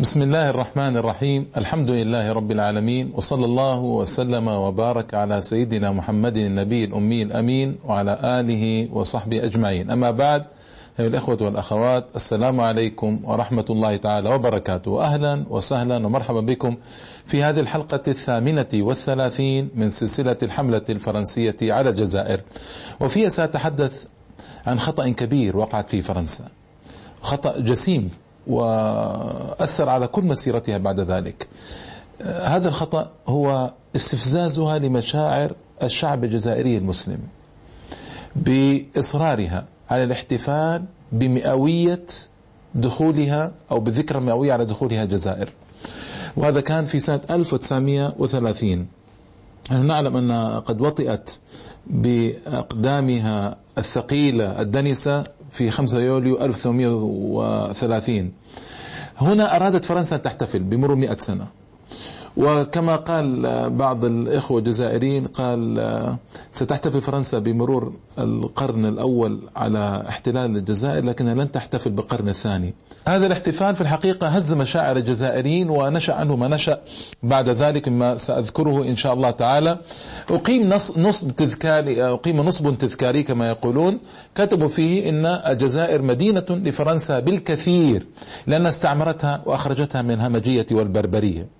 بسم الله الرحمن الرحيم الحمد لله رب العالمين وصلى الله وسلم وبارك على سيدنا محمد النبي الأمي الأمين وعلى آله وصحبه أجمعين أما بعد أيها الأخوة والأخوات السلام عليكم ورحمة الله تعالى وبركاته أهلا وسهلا ومرحبا بكم في هذه الحلقة الثامنة والثلاثين من سلسلة الحملة الفرنسية على الجزائر وفيها سأتحدث عن خطأ كبير وقعت في فرنسا خطأ جسيم وأثر على كل مسيرتها بعد ذلك. هذا الخطأ هو استفزازها لمشاعر الشعب الجزائري المسلم بإصرارها على الاحتفال بمئوية دخولها أو بالذكرى المئوية على دخولها الجزائر. وهذا كان في سنة 1930 نحن نعلم أن قد وطئت بأقدامها الثقيلة الدنسة في 5 يوليو 1830 هنا أرادت فرنسا أن تحتفل بمرور 100 سنة. وكما قال بعض الإخوة الجزائريين قال ستحتفل فرنسا بمرور القرن الأول على احتلال الجزائر لكنها لن تحتفل بالقرن الثاني. هذا الاحتفال في الحقيقة هز مشاعر الجزائريين ونشأ عنه ما نشأ بعد ذلك مما سأذكره إن شاء الله تعالى. أقيم نصب تذكاري أقيم نصب تذكاري كما يقولون. كتبوا فيه إن الجزائر مدينة لفرنسا بالكثير لأن استعمرتها وأخرجتها من همجية والبربرية.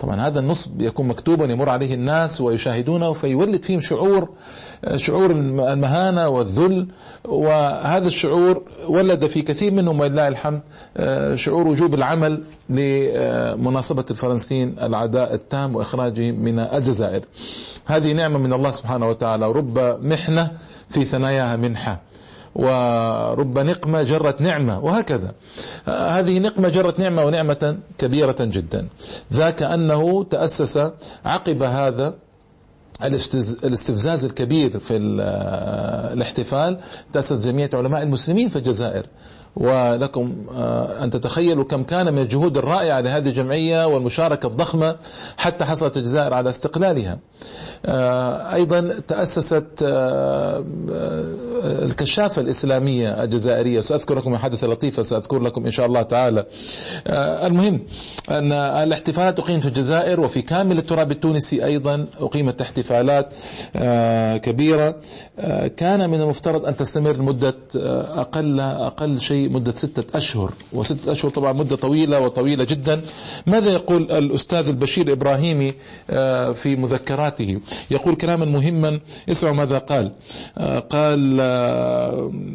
طبعا هذا النصب يكون مكتوبا يمر عليه الناس ويشاهدونه فيولد فيهم شعور شعور المهانة والذل وهذا الشعور ولد في كثير منهم ولله الحمد شعور وجوب العمل لمناصبة الفرنسيين العداء التام وإخراجهم من الجزائر. هذه نعمة من الله سبحانه وتعالى ورب محنة في ثناياها منحة. ورب نقمة جرت نعمة وهكذا. هذه نقمة جرت نعمة ونعمة كبيرة جدا. ذاك أنه تأسس عقب هذا الاستفزاز الكبير في الاحتفال تأسس جمعية علماء المسلمين في الجزائر. ولكم أن تتخيلوا كم كان من الجهود الرائعة لهذه الجمعية والمشاركة الضخمة حتى حصلت الجزائر على استقلالها. أيضا تأسست الكشافة الإسلامية الجزائرية. سأذكر لكم حدث لطيفة سأذكر لكم إن شاء الله تعالى. المهم أن الاحتفالات أقيمت في الجزائر وفي كامل التراب التونسي أيضا أقيمت احتفالات كبيرة. كان من المفترض أن تستمر لمدة أقل أقل شيء مدة ستة أشهر وستة أشهر طبعا مدة طويلة وطويلة جدا. ماذا يقول الأستاذ البشير إبراهيمي في مذكراته؟ يقول كلاما مهما اسمعوا ماذا قال. قال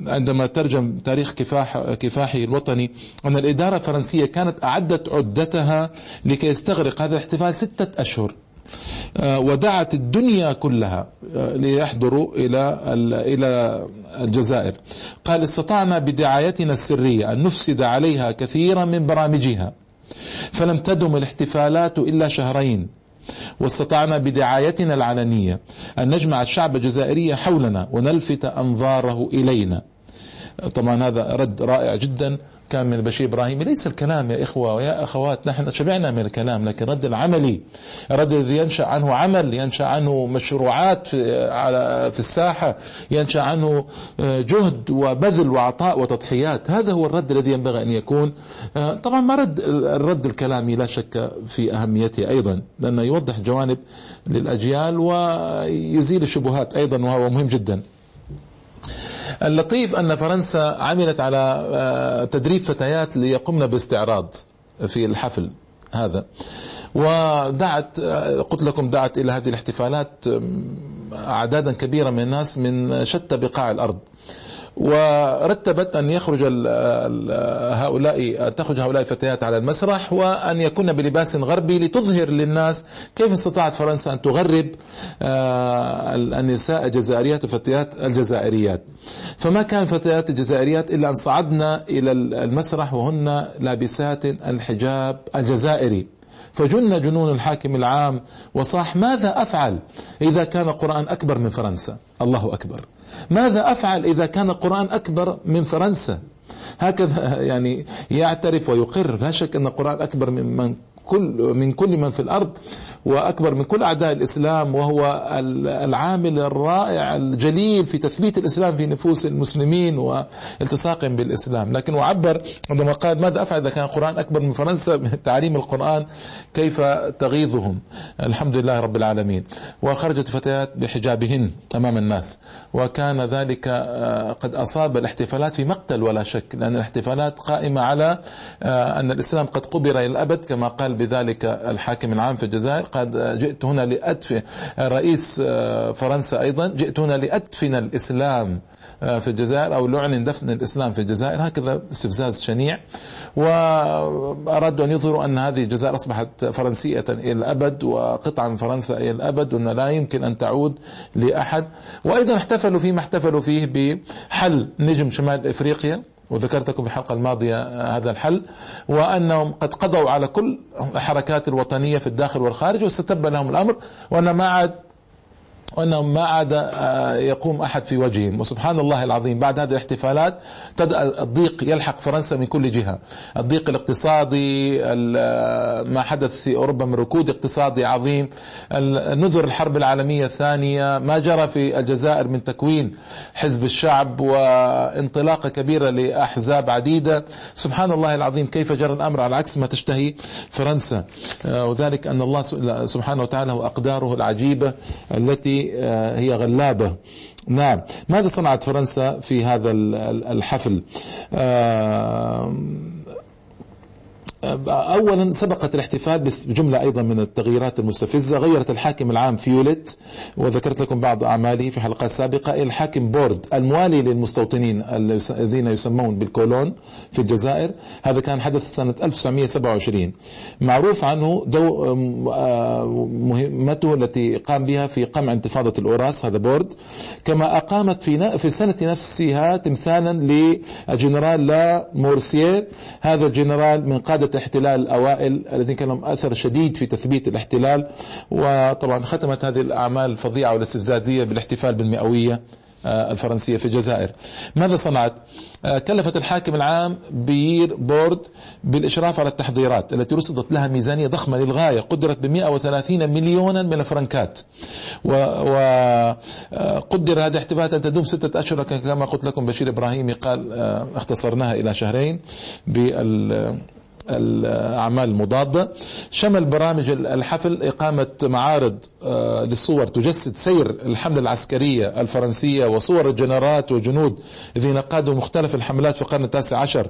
عندما ترجم تاريخ كفاح كفاحه الوطني أن الإدارة الفرنسية كانت أعدت عدتها لكي يستغرق هذا الاحتفال ستة أشهر. ودعت الدنيا كلها ليحضروا إلى إلى الجزائر. قال استطعنا بدعايتنا السرية أن نفسد عليها كثيرا من برامجها فلم تدم الاحتفالات إلا شهرين. واستطعنا بدعايتنا العلنية أن نجمع الشعب الجزائري حولنا ونلفت أنظاره إلينا. طبعا هذا رد رائع جدا. كان من البشير إبراهيم. ليس الكلام يا إخوة ويا أخوات نحن شبعنا من الكلام لكن رد العملي الرد الذي ينشأ عنه عمل ينشأ عنه مشروعات في, على في الساحة ينشأ عنه جهد وبذل وعطاء وتضحيات. هذا هو الرد الذي ينبغي أن يكون. طبعا ما رد الرد الكلامي لا شك في أهميته أيضا لأنه يوضح جوانب للأجيال ويزيل الشبهات أيضا وهو مهم جدا. اللطيف أن فرنسا عملت على تدريب فتيات ليقمن باستعراض في الحفل هذا. ودعت قلت لكم دعت إلى هذه الاحتفالات أعدادا كبيرة من الناس من شتى بقاع الأرض. ورتبت أن يخرج هؤلاء تخرج هؤلاء الفتيات على المسرح وأن يكون بلباس غربي لتظهر للناس كيف استطاعت فرنسا أن تغرب النساء الجزائريات والفتيات الجزائريات. فما كان فتيات الجزائريات إلا أن صعدنا إلى المسرح وهن لابسات الحجاب الجزائري. فجن جنون الحاكم العام وصاح ماذا أفعل إذا كان القرآن أكبر من فرنسا؟ الله أكبر. ماذا أفعل إذا كان القرآن أكبر من فرنسا؟ هكذا يعني يعترف ويقر. لا شك أن القرآن أكبر من كل من كل من في الأرض وأكبر من كل أعداء الإسلام وهو العامل الرائع الجليل في تثبيت الإسلام في نفوس المسلمين والتصاقهم بالإسلام، لكن وعبر عندما قال ماذا أفعل إذا كان القرآن أكبر من فرنسا؟ تعليم القرآن كيف تغيظهم؟ الحمد لله رب العالمين. وخرجت فتيات بحجابهن أمام الناس وكان ذلك آه، قد أصاب الاحتفالات في مقتل ولا شك لأن الاحتفالات قائمة على آه، أن الإسلام قد قبر إلى الأبد كما قال بذلك الحاكم العام في الجزائر. قد جئت هنا لادفن رئيس آه، فرنسا أيضا. جئت هنا لأدفن الإسلام آه، في الجزائر أو لعلن دفن الإسلام في الجزائر. هكذا استفزاز شنيع. وأرادوا أن يظهروا أن هذه الجزائر أصبحت فرنسية إلى الأبد وقطعة من فرنسا إلى الأبد وأن لا يمكن أن تعود لأحد. وأيضا احتفلوا فيما احتفلوا فيه بحل نجم شمال إفريقيا. وذكرت لكم في الحلقة الماضية هذا الحل وأنهم قد قضوا على كل الحركات الوطنية في الداخل والخارج واستتب لهم الأمر وأن ما عاد وانه ما عاد آه، يقوم أحد في وجههم. وسبحان الله العظيم بعد هذه الاحتفالات تبدا الضيق يلحق فرنسا من كل جهة. الضيق الاقتصادي آه، ما حدث في أوروبا من ركود اقتصادي عظيم. نذر الحرب العالمية الثانية. ما جرى في الجزائر من تكوين حزب الشعب وانطلاقه كبيره لأحزاب عديدة. سبحان الله العظيم كيف جرى الأمر؟ على عكس ما تشتهي فرنسا. آه، وذلك أن الله سبحانه وتعالى هو أقداره العجيبة التي آه، هي غلابة. نعم. ماذا صنعت فرنسا في هذا الحفل؟ آه، اولا سبقت الاحتفال بجملة أيضا من التغييرات المستفزة. غيرت الحاكم العام فيوليت وذكرت لكم بعض أعماله في حلقات سابقة إلى الحاكم بورد الموالي للمستوطنين الذين يسمون بالكولون في الجزائر. هذا كان حدث سنة 1927 معروف عنه دو آه، مهمته التي قام بها في قمع انتفاضة الأوراس هذا بورد. كما أقامت في في السنة نفسها تمثالا للجنرال لا مورسيير. هذا الجنرال من قادة الاحتلال الأوائل الذين كان لهم أثر شديد في تثبيت الاحتلال وطبعا ختمت هذه الأعمال الفظيعة والاستفزازية بالاحتفال بالمئوية آه، الفرنسية في الجزائر. ماذا صنعت؟ آه، كلفت الحاكم العام بير بورد بالإشراف على التحضيرات التي رصدت لها ميزانية ضخمة للغاية قدرت ب 130 مليونا من الفرنكات. وقدر آه، هذه الاحتفالات أن تدوم ستة أشهر كما قلت لكم بشير إبراهيمي قال اختصرناها إلى شهرين بال الأعمال المضادة. شمل برامج الحفل إقامة معارض آه، للصور تجسد سير الحملة العسكرية الفرنسية وصور الجنرات وجنود الذين قادوا مختلف الحملات في القرن التاسع عشر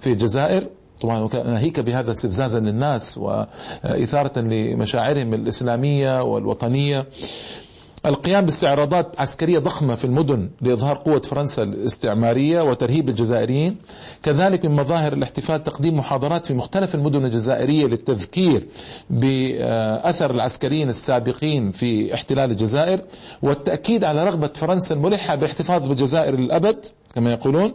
في الجزائر. طبعا ناهيك بهذا استفزازا للناس وإثارة لمشاعرهم الإسلامية والوطنية. القيام باستعراضات عسكرية ضخمة في المدن لإظهار قوة فرنسا الاستعمارية وترهيب الجزائريين كذلك من مظاهر الاحتفال تقديم محاضرات في مختلف المدن الجزائرية للتذكير بأثر العسكريين السابقين في احتلال الجزائر والتأكيد على رغبة فرنسا الملحة بالاحتفاظ بالجزائر للأبد كما يقولون.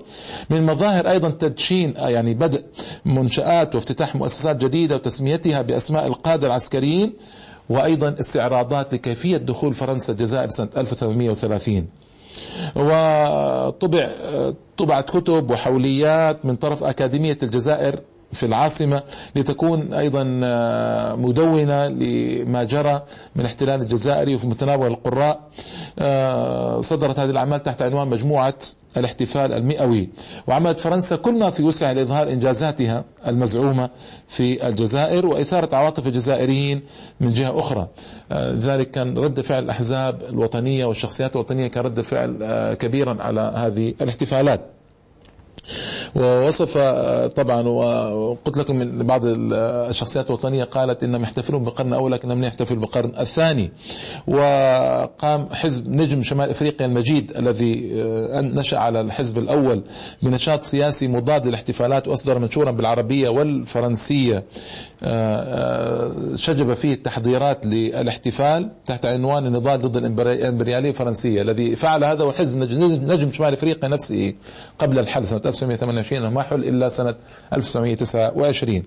من مظاهر أيضا تدشين يعني بدء منشآت وافتتاح مؤسسات جديدة وتسميتها بأسماء القادة العسكريين وأيضا استعراضات لكيفية دخول فرنسا الجزائر سنة 1830 وطبع طبعت كتب وحوليات من طرف أكاديمية الجزائر في العاصمة لتكون أيضا مدونة لما جرى من احتلال الجزائري وفي متناول القراء. صدرت هذه الأعمال تحت عنوان مجموعة الاحتفال المئوي. وعملت فرنسا كل ما في وسعها لإظهار إنجازاتها المزعومة في الجزائر وإثارة عواطف الجزائريين من جهة أخرى. لذلك كان رد فعل الأحزاب الوطنية والشخصيات الوطنية كان رد فعل كبيرا على هذه الاحتفالات. ووصف طبعا وقلت لكم من بعض الشخصيات الوطنية قالت إنهم يحتفلون بالقرن الأول لكنهم يحتفلون بالقرن الثاني. وقام حزب نجم شمال إفريقيا المجيد الذي آه، نشأ على الحزب الأول بنشاط سياسي مضاد للاحتفالات وأصدر منشورا بالعربية والفرنسية. آه، آه، شجب فيه التحضيرات للاحتفال تحت عنوان النضال ضد الإمبريالية الفرنسية الذي فعل هذا هو حزب نجم شمال إفريقيا نفسه قبل الحل سنة 1928 1928 ما حل إلا سنة 1929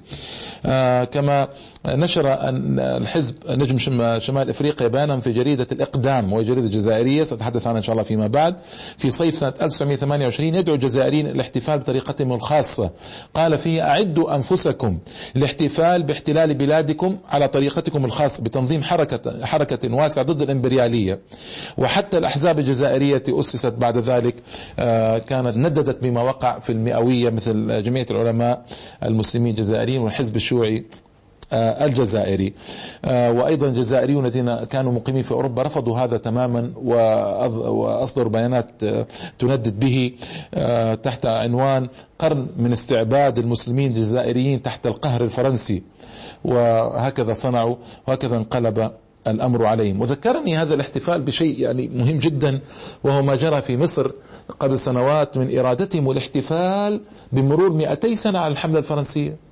آه كما نشر الحزب نجم شمال إفريقيا بيانا في جريدة الإقدام وهي جريدة جزائرية ساتحدث عنها إن شاء الله فيما بعد. في صيف سنة 1928 يدعو الجزائريين الاحتفال بطريقتهم الخاصة. قال فيه أعدوا أنفسكم للاحتفال باحتلال بلادكم على طريقتكم الخاصة بتنظيم حركه حركة واسعة ضد الإمبريالية. وحتى الأحزاب الجزائرية أسست بعد ذلك آه، كانت نددت بما وقع في المئوية مثل جمعية العلماء المسلمين الجزائريين والحزب الشيوعي الجزائري. آه، وأيضا الجزائريون الذين كانوا مقيمين في أوروبا رفضوا هذا تماما وأصدروا بيانات آه، تندد به تحت عنوان قرن من استعباد المسلمين الجزائريين تحت القهر الفرنسي. وهكذا صنعوا وهكذا انقلب الأمر عليهم. وذكرني هذا الاحتفال بشيء يعني مهم جدا وهو ما جرى في مصر قبل سنوات من إرادتهم الاحتفال بمرور 200 سنة على الحملة الفرنسية.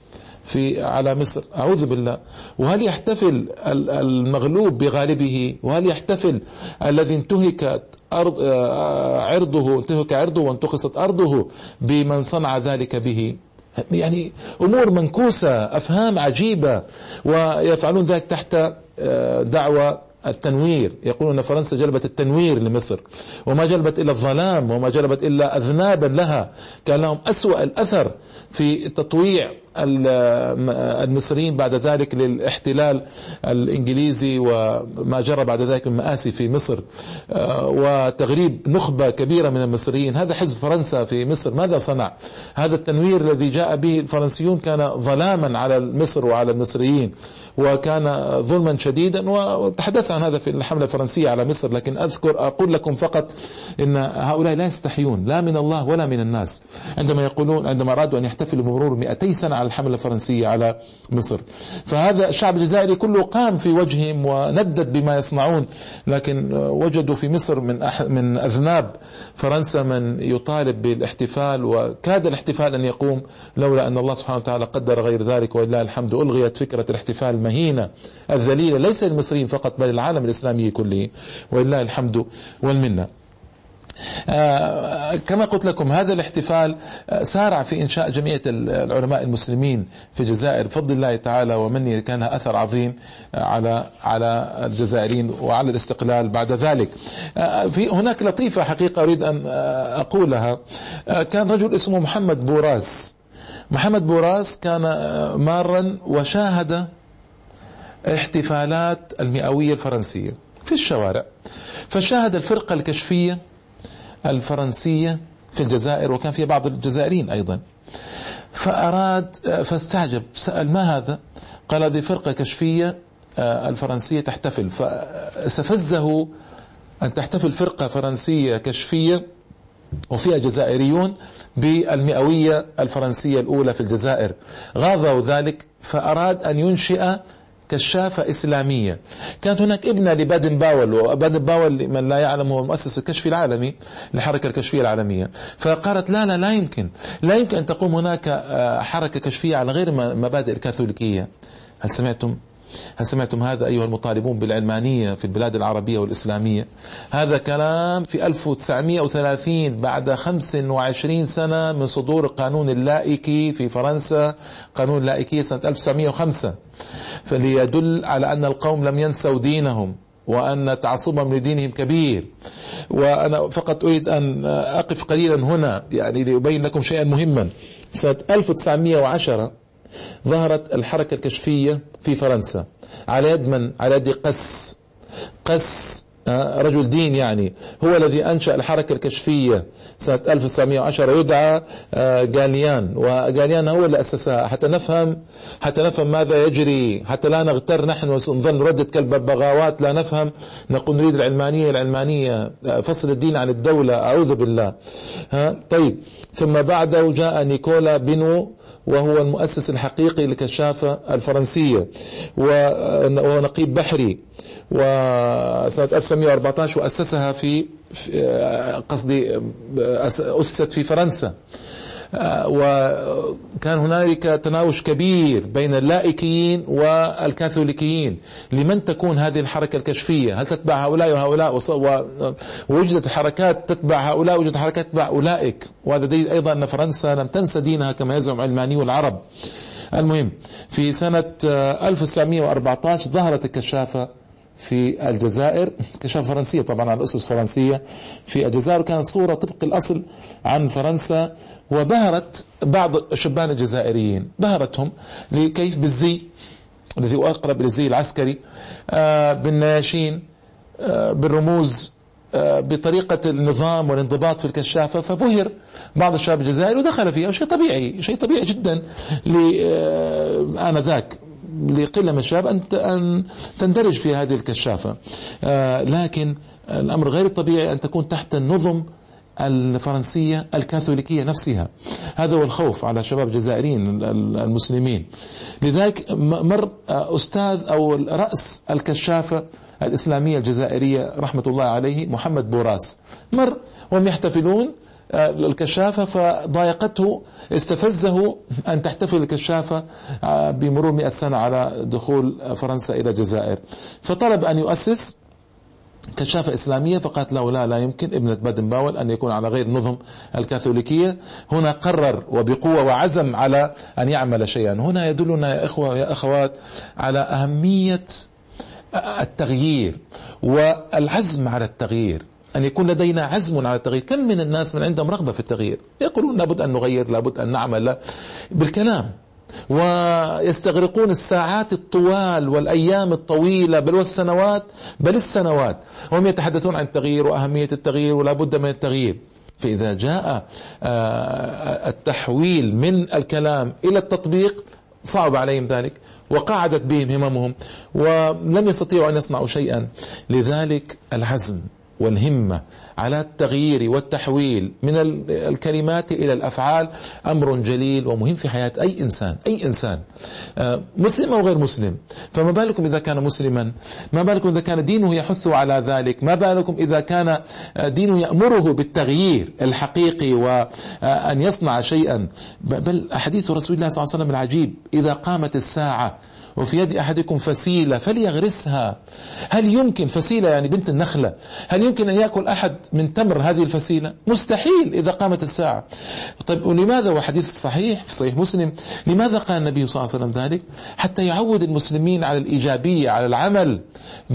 في على مصر. أعوذ بالله. وهل يحتفل المغلوب بغالبه؟ وهل يحتفل الذي انتهكت أرض آه، عرضه انتهك عرضه وانتقصت أرضه بمن صنع ذلك به؟ يعني أمور منكوسة أفهام عجيبة ويفعلون ذلك تحت آه، دعوة التنوير. يقولون فرنسا جلبت التنوير لمصر وما جلبت إلا الظلام وما جلبت إلا أذنابا لها. كان لهم أسوأ الأثر في تطويع المصريين بعد ذلك للاحتلال الإنجليزي وما جرى بعد ذلك من مآسي في مصر. آه، وتغريب نخبة كبيرة من المصريين. هذا حزب فرنسا في مصر. ماذا صنع؟ هذا التنوير الذي جاء به الفرنسيون كان ظلاما على مصر وعلى المصريين وكان ظلما شديدا. وتحدث عن هذا في الحملة الفرنسية على مصر لكن أذكر أقول لكم فقط إن هؤلاء لا يستحيون لا من الله ولا من الناس. عندما يقولون عندما أرادوا أن يحتفلوا بمرور 200 سنة على الحملة الفرنسية على مصر. فهذا الشعب الجزائري كله قام في وجههم وندد بما يصنعون لكن وجدوا في مصر من من أذناب فرنسا من يطالب بالاحتفال وكاد الاحتفال أن يقوم لولا أن الله سبحانه وتعالى قدر غير ذلك ولله الحمد ألغيت فكرة الاحتفال المهينة الذليلة ليس للمصريين فقط بل العالم الإسلامي كله ولله الحمد والمنة. آه، كما قلت لكم هذا الاحتفال آه، سارع في إنشاء جمعية العلماء المسلمين في الجزائر. بفضل الله تعالى ومنه كان أثر عظيم آه، على على الجزائريين وعلى الاستقلال بعد ذلك. في هناك لطيفة حقيقة أريد أن أقولها. كان رجل اسمه محمد بوراس. محمد بوراس كان مارا وشاهد احتفالات المئوية الفرنسية في الشوارع. فشاهد الفرقة الكشفية الفرنسية في الجزائر وكان فيها بعض الجزائريين أيضا. فأراد فاستعجب سأل ما هذا؟ قال هذه فرقة كشفية آه، الفرنسية تحتفل. فاستفزه أن تحتفل فرقة فرنسية كشفية وفيها جزائريون بالمئوية الفرنسية الأولى في الجزائر. غاضوا ذلك فأراد أن ينشئ كشافة إسلامية. كانت هناك ابنة لبادن باول وبادن باول من لا يعلم هو مؤسس الكشف العالمي الحركة الكشفية العالمية. فقالت لا لا لا يمكن. لا يمكن أن تقوم هناك آه، حركة كشفية على غير مبادئ الكاثوليكية. هل سمعتم هل سمعتم هذا أيها المطالبون بالعلمانية في البلاد العربية والإسلامية؟ هذا كلام في 1930 بعد 25 سنة من صدور قانون اللائكي في فرنسا قانون اللائكية سنة 1905 فليدل على أن القوم لم ينسوا دينهم وأن تعصبهم لدينهم كبير. وأنا فقط أريد أن أقف قليلا هنا يعني لأبين لكم شيئا مهما. سنة 1910 ظهرت الحركة الكشفية في فرنسا. على يد من؟ على يد قس. قس آه، رجل دين يعني. هو الذي أنشأ الحركة الكشفية سنة 1910 يدعى آه، وجاليان هو اللي أسسها. حتى نفهم حتى نفهم ماذا يجري. حتى لا نغتر نحن ونظل نردد كالببغاوات لا نفهم. نقول نريد العلمانية العلمانية. آه، فصل الدين عن الدولة. أعوذ بالله. ها؟ طيب. ثم بعده جاء نيكولا بينو وهو المؤسس الحقيقي للكشافة الفرنسية وهو نقيب بحري. وسنة 1914 وأسسها في قصدي أسست في فرنسا. وكان هنالك تناوش كبير بين اللائكيين والكاثوليكيين. لمن تكون هذه الحركة الكشفية؟ هل تتبع هؤلاء وهؤلاء؟ ووجدت حركات تتبع هؤلاء وجدت حركات تتبع أولئك. وهذا دليل أيضا أن فرنسا لم تنسى دينها كما يزعم علمانيو العرب المهم في سنة 1914 ظهرت الكشافة في الجزائر كشافة فرنسية طبعا على أسس فرنسية في الجزائر كانت صورة طبق الأصل عن فرنسا وبهرت بعض الشبان الجزائريين. بهرتهم لكيف بالزي الذي هو أقرب إلى الزي العسكري آه، بالنياشين آه، بالرموز آه، بطريقة النظام والانضباط في الكشافة. فبهر بعض الشباب الجزائري ودخل فيها. شيء طبيعي شيء طبيعي جدا لآنذاك لقلة من الشباب أن أن تندرج في هذه الكشافة. آه، لكن الأمر غير الطبيعي أن تكون تحت النظم الفرنسية الكاثوليكية نفسها. هذا هو الخوف على شباب الجزائريين المسلمين. لذلك مر أستاذ أو رأس الكشافة الإسلامية الجزائرية رحمة الله عليه محمد بوراس. مر وهم يحتفلون آه، الكشافة فضايقته استفزه أن تحتفل الكشافة آه، بمرور مئة سنة على دخول فرنسا إلى الجزائر. فطلب أن يؤسس كشافة إسلامية فقالت له لا لا يمكن ابنة بادن باول أن يكون على غير نظم الكاثوليكية. هنا قرر وبقوة وعزم على أن يعمل شيئا. هنا يدلنا يا إخوة يا أخوات على أهمية التغيير والعزم على التغيير. أن يكون لدينا عزم على التغيير. كم من الناس من عندهم رغبة في التغيير؟ يقولون لابد أن نغير لابد أن نعمل بالكلام. ويستغرقون الساعات الطوال والأيام الطويلة بل والسنوات بل السنوات. وهم يتحدثون عن التغيير وأهمية التغيير ولا بد من التغيير. فإذا جاء آه، التحويل من الكلام إلى التطبيق صعب عليهم ذلك. وقعدت بهم هممهم. ولم يستطيعوا أن يصنعوا شيئا. لذلك العزم والهمة على التغيير والتحويل من الكلمات إلى الأفعال أمر جليل ومهم في حياة أي إنسان أي إنسان. آه، مسلم أو غير مسلم فما بالكم إذا كان مسلما؟ ما بالكم إذا كان دينه يحث على ذلك؟ ما بالكم إذا كان آه، دينه يأمره بالتغيير الحقيقي وأن يصنع شيئا؟ بل حديث رسول الله صلى الله عليه وسلم العجيب إذا قامت الساعة وفي يد أحدكم فسيلة فليغرسها. هل يمكن فسيلة يعني بنت النخلة؟ هل يمكن أن يأكل أحد من تمر هذه الفسيلة؟ مستحيل إذا قامت الساعة. طيب ولماذا؟ وحديث صحيح في صحيح مسلم. لماذا قال النبي صلى الله عليه وسلم ذلك؟ حتى يعود المسلمين على الإيجابية على العمل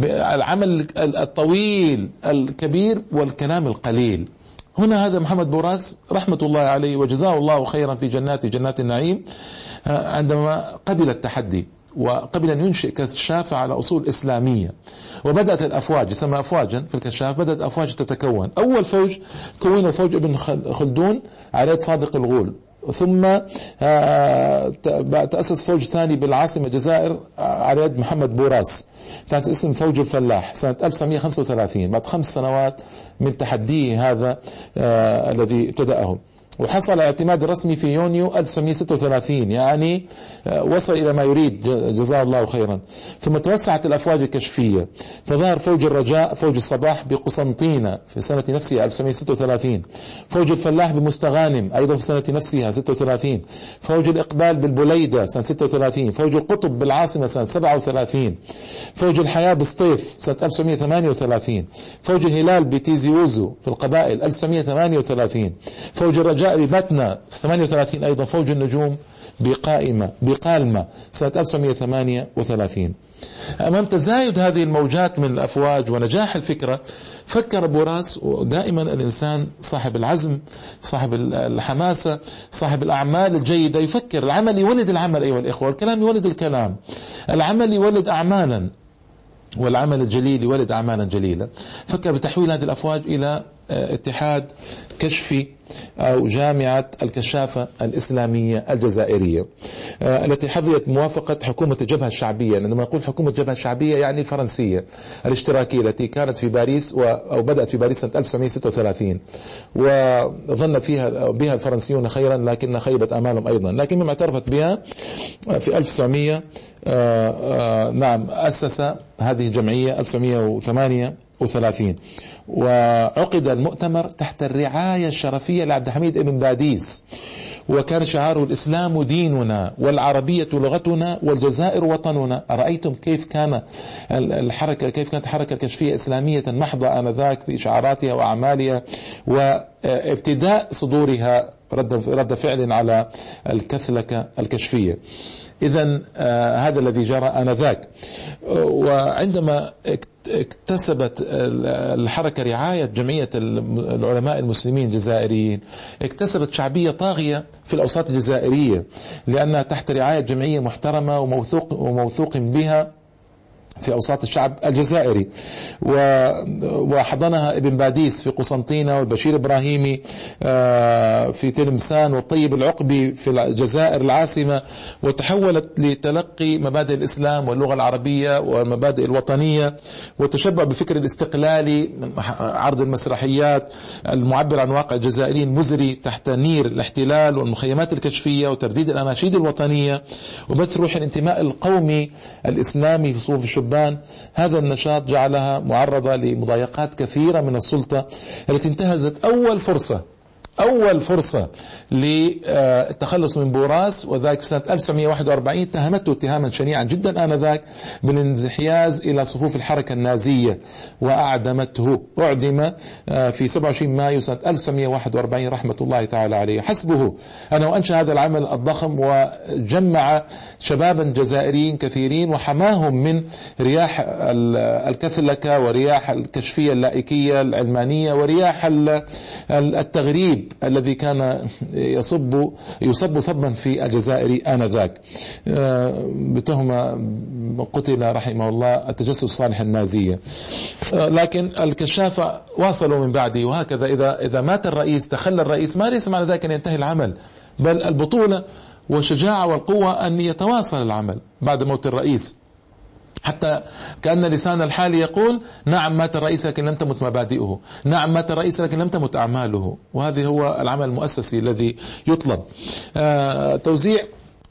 العمل الطويل الكبير والكلام القليل. هنا هذا محمد بوراس رحمة الله عليه وجزاه الله خيرا في جنات جنات النعيم آه، عندما قبل التحدي. وقبل أن ينشئ كشافة على أصول إسلامية. وبدأت الأفواج يسمى أفواجا في الكشاف بدأت أفواج تتكون. أول فوج كونه فوج ابن خلدون على يد صادق الغول. ثم آه، تأسس فوج ثاني بالعاصمة الجزائر آه، على يد محمد بوراس. تحت اسم فوج الفلاح سنة 1935 بعد خمس سنوات من تحديه هذا آه، الذي ابتدأه. وحصل الاعتماد الرسمي في يونيو 1936 يعني آه، وصل إلى ما يريد جزاه الله خيرا. ثم توسعت الأفواج الكشفية. فظهر فوج الرجاء فوج الصباح بقسنطينة في سنة نفسها 1936 فوج الفلاح بمستغانم أيضا في سنة نفسها 36 فوج الإقبال بالبليدة سنة 36 فوج القطب بالعاصمة سنة 37 فوج الحياة بسطيف سنة 1938 فوج الهلال بتيزي ووزو في القبائل 1938 فوج الرجاء جاء ببتنا 38 أيضا فوج النجوم بقائمة بقالمة سنة 1938 أمام تزايد هذه الموجات من الأفواج ونجاح الفكرة فكر بوراس ودائما الإنسان صاحب العزم صاحب الحماسة صاحب الأعمال الجيدة يفكر العمل يولد العمل أيها الإخوة الكلام يولد الكلام. العمل يولد أعمالا والعمل الجليل يولد أعمالا جليلة فكر بتحويل هذه الأفواج إلى اتحاد كشفي أو جامعة الكشافة الإسلامية الجزائرية. آه، التي حظيت موافقة حكومة الجبهة الشعبية عندما يقول حكومة الجبهة الشعبية يعني الفرنسية الاشتراكية التي كانت في باريس أو بدأت في باريس سنة 1936 وظن فيها بها الفرنسيون خيرا لكن خيبت آمالهم أيضا. لكن مما اعترفت بها في 1900 آه، نعم أسس هذه الجمعية 1908 وثلاثين. وعقد المؤتمر تحت الرعاية الشرفية لعبد الحميد ابن باديس وكان شعاره الإسلام ديننا والعربية لغتنا والجزائر وطننا. أرأيتم كيف كان الحركة كيف كانت الحركة الكشفية إسلامية محضة آنذاك في شعاراتها وأعمالها وابتداء صدورها رد فعل على الكثلكة الكشفية. إذا آه هذا الذي جرى آنذاك. وعندما اكتسبت الحركة رعاية جمعية العلماء المسلمين الجزائريين اكتسبت شعبية طاغية في الأوساط الجزائرية لأنها تحت رعاية جمعية محترمة وموثوق, وموثوق بها في أوساط الشعب الجزائري. وحضنها ابن باديس في قسنطينة والبشير إبراهيمي آه، في تلمسان والطيب العقبي في الجزائر العاصمة. وتحولت لتلقي مبادئ الإسلام واللغة العربية والمبادئ الوطنية. والتشبع بفكر الاستقلالي عرض المسرحيات المعبر عن واقع الجزائري المزري تحت نير الاحتلال والمخيمات الكشفية وترديد الأناشيد الوطنية. وبث روح الانتماء القومي الإسلامي في صفوف الشبان هذا النشاط جعلها معرضة لمضايقات كثيرة من السلطة التي انتهزت أول فرصة أول فرصة للتخلص من بوراس وذلك في سنة 1941 اتهمته اتهاما شنيعا جدا آنذاك بالانزحياز إلى صفوف الحركة النازية وأعدمته. أعدم آه، في 27 مايو سنة 1941 رحمة الله تعالى عليه. حسبه. أنه أنشأ هذا العمل الضخم وجمع شبابا جزائريين كثيرين وحماهم من رياح الكثلكة ورياح الكشفية اللائكية العلمانية ورياح التغريب. الذي كان يصب يصب صبا في الجزائر آنذاك. آه، بتهمة قتل رحمه الله التجسس الصالح النازية آه، لكن الكشافة واصلوا من بعده وهكذا إذا إذا مات الرئيس تخلى الرئيس ما ليس معنى ذلك أن ينتهي العمل بل البطولة والشجاعة والقوة أن يتواصل العمل بعد موت الرئيس. حتى كأن لسان الحال يقول نعم مات الرئيس لكن لم تمت مبادئه. نعم مات الرئيس لكن لم تمت أعماله. وهذا هو العمل المؤسسي الذي يطلب. آه توزيع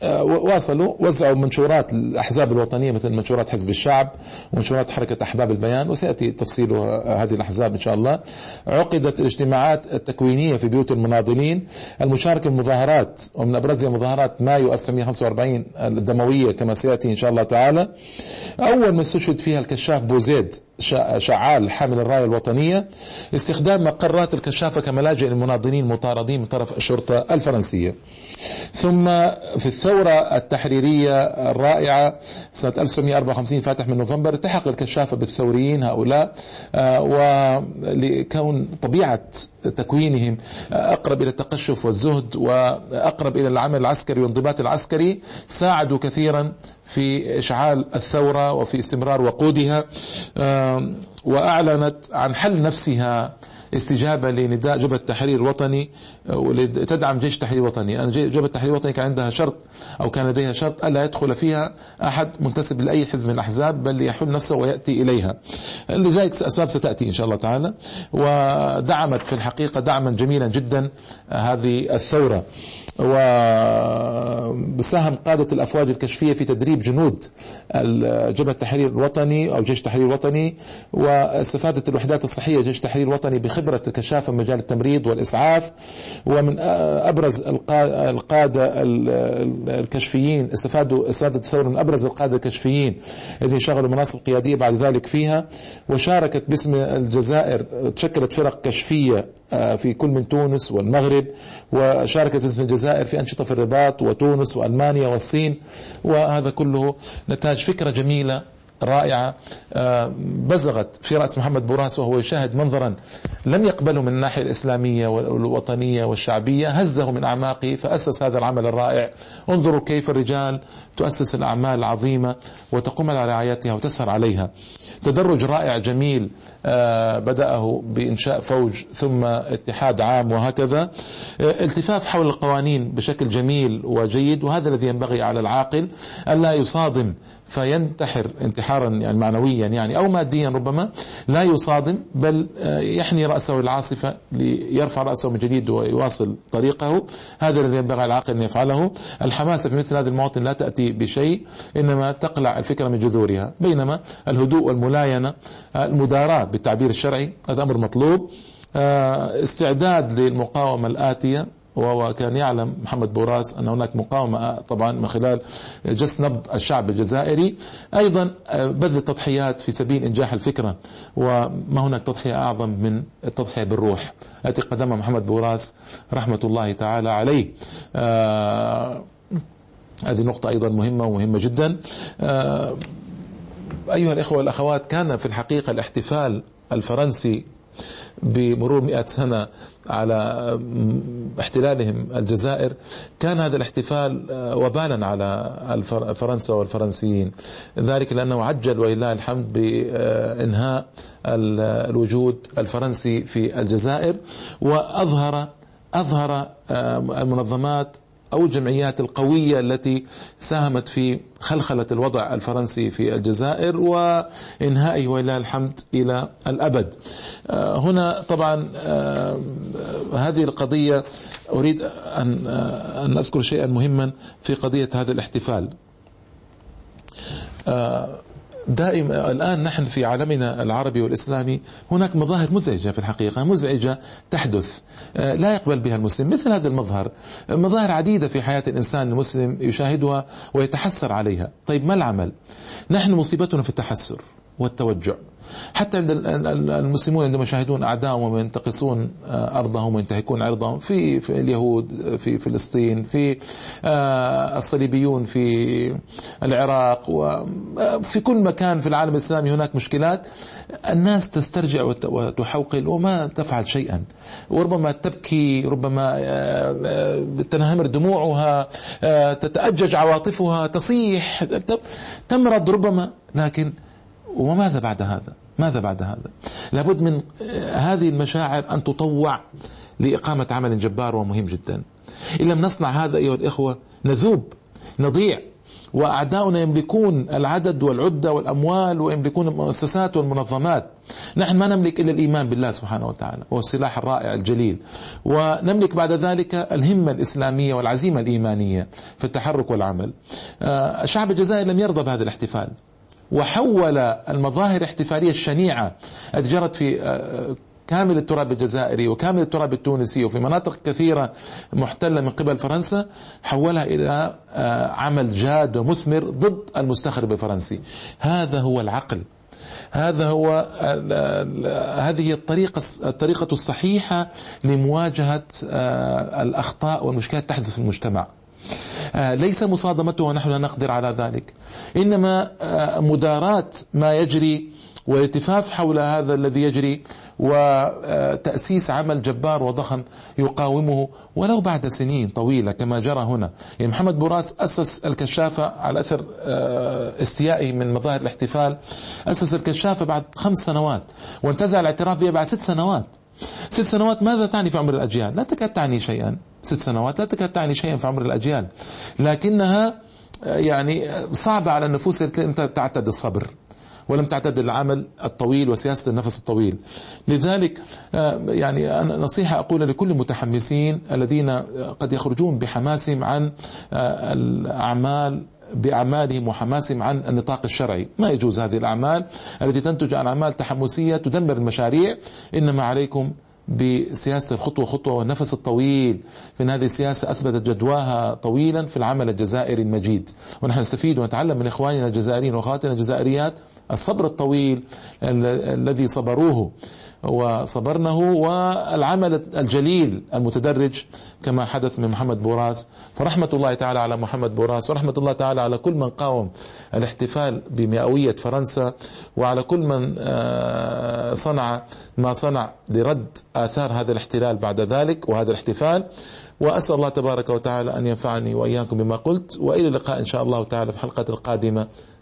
واصلوا وزعوا منشورات الأحزاب الوطنية مثل منشورات حزب الشعب ومنشورات حركة أحباب البيان وسيأتي تفصيل هذه الأحزاب إن شاء الله. عقدت الاجتماعات التكوينية في بيوت المناضلين. المشاركة في المظاهرات ومن أبرزها مظاهرات مايو 1945 الدموية كما سيأتي إن شاء الله تعالى. أول ما استشهد فيها الكشاف بوزيد شعال حامل الراية الوطنية استخدام مقرات الكشافة كملاجئ للمناضلين المطاردين من طرف الشرطة الفرنسية. ثم في الثورة التحريرية الرائعة سنة 1954 فاتح من نوفمبر التحق الكشافة بالثوريين هؤلاء آه، ولكون طبيعة تكوينهم أقرب إلى التقشف والزهد وأقرب إلى العمل العسكري والانضباط العسكري ساعدوا كثيرا في إشعال الثورة وفي استمرار وقودها آه، وأعلنت عن حل نفسها استجابة لنداء جبهة التحرير الوطني تدعم جيش تحرير وطني يعني جبهة التحرير الوطني كان عندها شرط أو كان لديها شرط ألا يدخل فيها أحد منتسب لأي حزب من الأحزاب بل يحل نفسه ويأتي إليها. لذلك أسباب ستأتي إن شاء الله تعالى. ودعمت في الحقيقة دعما جميلا جدا هذه الثورة. وساهم قادة الأفواج الكشفية في تدريب جنود جبهة التحرير الوطني أو جيش التحرير الوطني. واستفادة الوحدات الصحية جيش التحرير الوطني بخبرة الكشافة في مجال التمريض والإسعاف ومن أبرز القادة الكشفيين استفادوا استفادت الثورة من أبرز القادة الكشفيين الذين شغلوا مناصب قيادية بعد ذلك فيها وشاركت باسم الجزائر تشكلت فرق كشفية آه، في كل من تونس والمغرب وشاركت باسم الجزائر في أنشطة في الرباط وتونس وألمانيا والصين وهذا كله نتاج فكرة جميلة رائعة آه، بزغت في رأس محمد بوراس وهو يشاهد منظرا لم يقبله من الناحية الإسلامية والوطنية والشعبية هزه من أعماقه فأسس هذا العمل الرائع. انظروا كيف الرجال تؤسس الأعمال العظيمة وتقوم على رعايتها وتسهر عليها. تدرج رائع جميل آه، بدأه بإنشاء فوج ثم اتحاد عام وهكذا. آه، التفاف حول القوانين بشكل جميل وجيد وهذا الذي ينبغي على العاقل ألا يصادم فينتحر انتحارا يعني معنويا يعني أو ماديا ربما لا يصادم بل آه، يحني رأسه العاصفة ليرفع رأسه من جديد ويواصل طريقه. هذا الذي ينبغي على العاقل أن يفعله. الحماسة في مثل هذه المواطن لا تأتي بشيء إنما تقلع الفكرة من جذورها. بينما الهدوء والملاينة المداراة بالتعبير الشرعي هذا أمر مطلوب. آه، استعداد للمقاومة الآتية. وكان يعلم محمد بوراس أن هناك مقاومة طبعا من خلال جس نبض الشعب الجزائري. أيضا آه، بذل التضحيات في سبيل إنجاح الفكرة وما هناك تضحية أعظم من التضحية بالروح. التي قدمها محمد بوراس رحمة الله تعالى عليه. آه هذه نقطة أيضا مهمة ومهمة جدا. آه أيها الإخوة والأخوات كان في الحقيقة الاحتفال الفرنسي بمرور مئة سنة على احتلالهم الجزائر كان هذا الاحتفال آه، وبالا على فرنسا والفرنسيين. ذلك لأنه عجل ولله الحمد بإنهاء الوجود الفرنسي في الجزائر وأظهر أظهر آه، المنظمات أو الجمعيات القوية التي ساهمت في خلخلة الوضع الفرنسي في الجزائر وإنهائه ولله الحمد إلى الأبد. آه، هنا طبعا آه، هذه القضية أريد أن آه، أن أذكر شيئا مهما في قضية هذا الاحتفال. دائما الآن نحن في عالمنا العربي والإسلامي هناك مظاهر مزعجة في الحقيقة مزعجة تحدث. آه، لا يقبل بها المسلم. مثل هذا المظهر مظاهر عديدة في حياة الإنسان المسلم يشاهدها ويتحسر عليها. طيب ما العمل؟ نحن مصيبتنا في التحسر. والتوجع. حتى عند المسلمون عندما يشاهدون أعدائهم وينتقصون آه، أرضهم وينتهكون عرضهم في, في اليهود في فلسطين في آه، الصليبيون في العراق وفي آه، كل مكان في العالم الإسلامي هناك مشكلات. الناس تسترجع وتحوقل وما تفعل شيئا. وربما تبكي ربما تنهمر دموعها تتأجج عواطفها تصيح تمرض ربما. لكن وماذا بعد هذا؟ ماذا بعد هذا؟ لابد من هذه المشاعر أن تطوع لإقامة عمل جبار ومهم جدا. إن لم نصنع هذا أيها الإخوة نذوب نضيع. وأعداؤنا يملكون العدد والعدة والأموال ويملكون المؤسسات والمنظمات. نحن ما نملك إلا الإيمان بالله سبحانه وتعالى هو السلاح الرائع الجليل. ونملك بعد ذلك الهمة الإسلامية والعزيمة الإيمانية في التحرك والعمل. آه، شعب الجزائر لم يرضى بهذا الاحتفال. وحول المظاهر الاحتفالية الشنيعة التي جرت في آه، كامل التراب الجزائري وكامل التراب التونسي وفي مناطق كثيرة محتلة من قبل فرنسا حولها إلى آه، عمل جاد ومثمر ضد المستخرب الفرنسي. هذا هو العقل. هذا هو هذه الطريقة الطريقة الصحيحة لمواجهة آه، الأخطاء والمشكلات تحدث في المجتمع. آه، ليس مصادمته ونحن لا نقدر على ذلك. إنما آه، مداراة ما يجري والالتفاف حول هذا الذي يجري وتأسيس عمل جبار وضخم يقاومه ولو بعد سنين طويلة كما جرى هنا. يعني محمد بوراس أسس الكشافة على أثر آه، استيائه من مظاهر الاحتفال أسس الكشافة بعد خمس سنوات وانتزع الاعتراف بها بعد ست سنوات. ست سنوات ماذا تعني في عمر الأجيال؟ لا تكاد تعني شيئا. ست سنوات لا تكاد تعني شيئا في عمر الأجيال. لكنها يعني صعبة على النفوس التي لم تعتد الصبر ولم تعتد العمل الطويل وسياسة النفس الطويل. لذلك يعني نصيحة أقول لكل المتحمسين الذين قد يخرجون بحماسهم عن الأعمال بأعمالهم وحماسهم عن النطاق الشرعي. ما يجوز هذه الأعمال التي تنتج عن أعمال تحمسية تدمر المشاريع. إنما عليكم بسياسة الخطوة خطوة والنفس الطويل. من هذه السياسة أثبتت جدواها طويلا في العمل الجزائري المجيد. ونحن نستفيد ونتعلم من إخواننا الجزائريين وأخواتنا الجزائريات الصبر الطويل الذي صبروه وصبرنه والعمل الجليل المتدرج كما حدث من محمد بوراس. فرحمة الله تعالى على محمد بوراس. ورحمة الله تعالى على كل من قاوم الاحتفال بمئوية فرنسا وعلى كل من آه، صنع ما صنع لرد آثار هذا الاحتلال بعد ذلك وهذا الاحتفال. وأسأل الله تبارك وتعالى أن ينفعني وإياكم بما قلت. وإلى اللقاء إن شاء الله تعالى في الحلقة القادمة.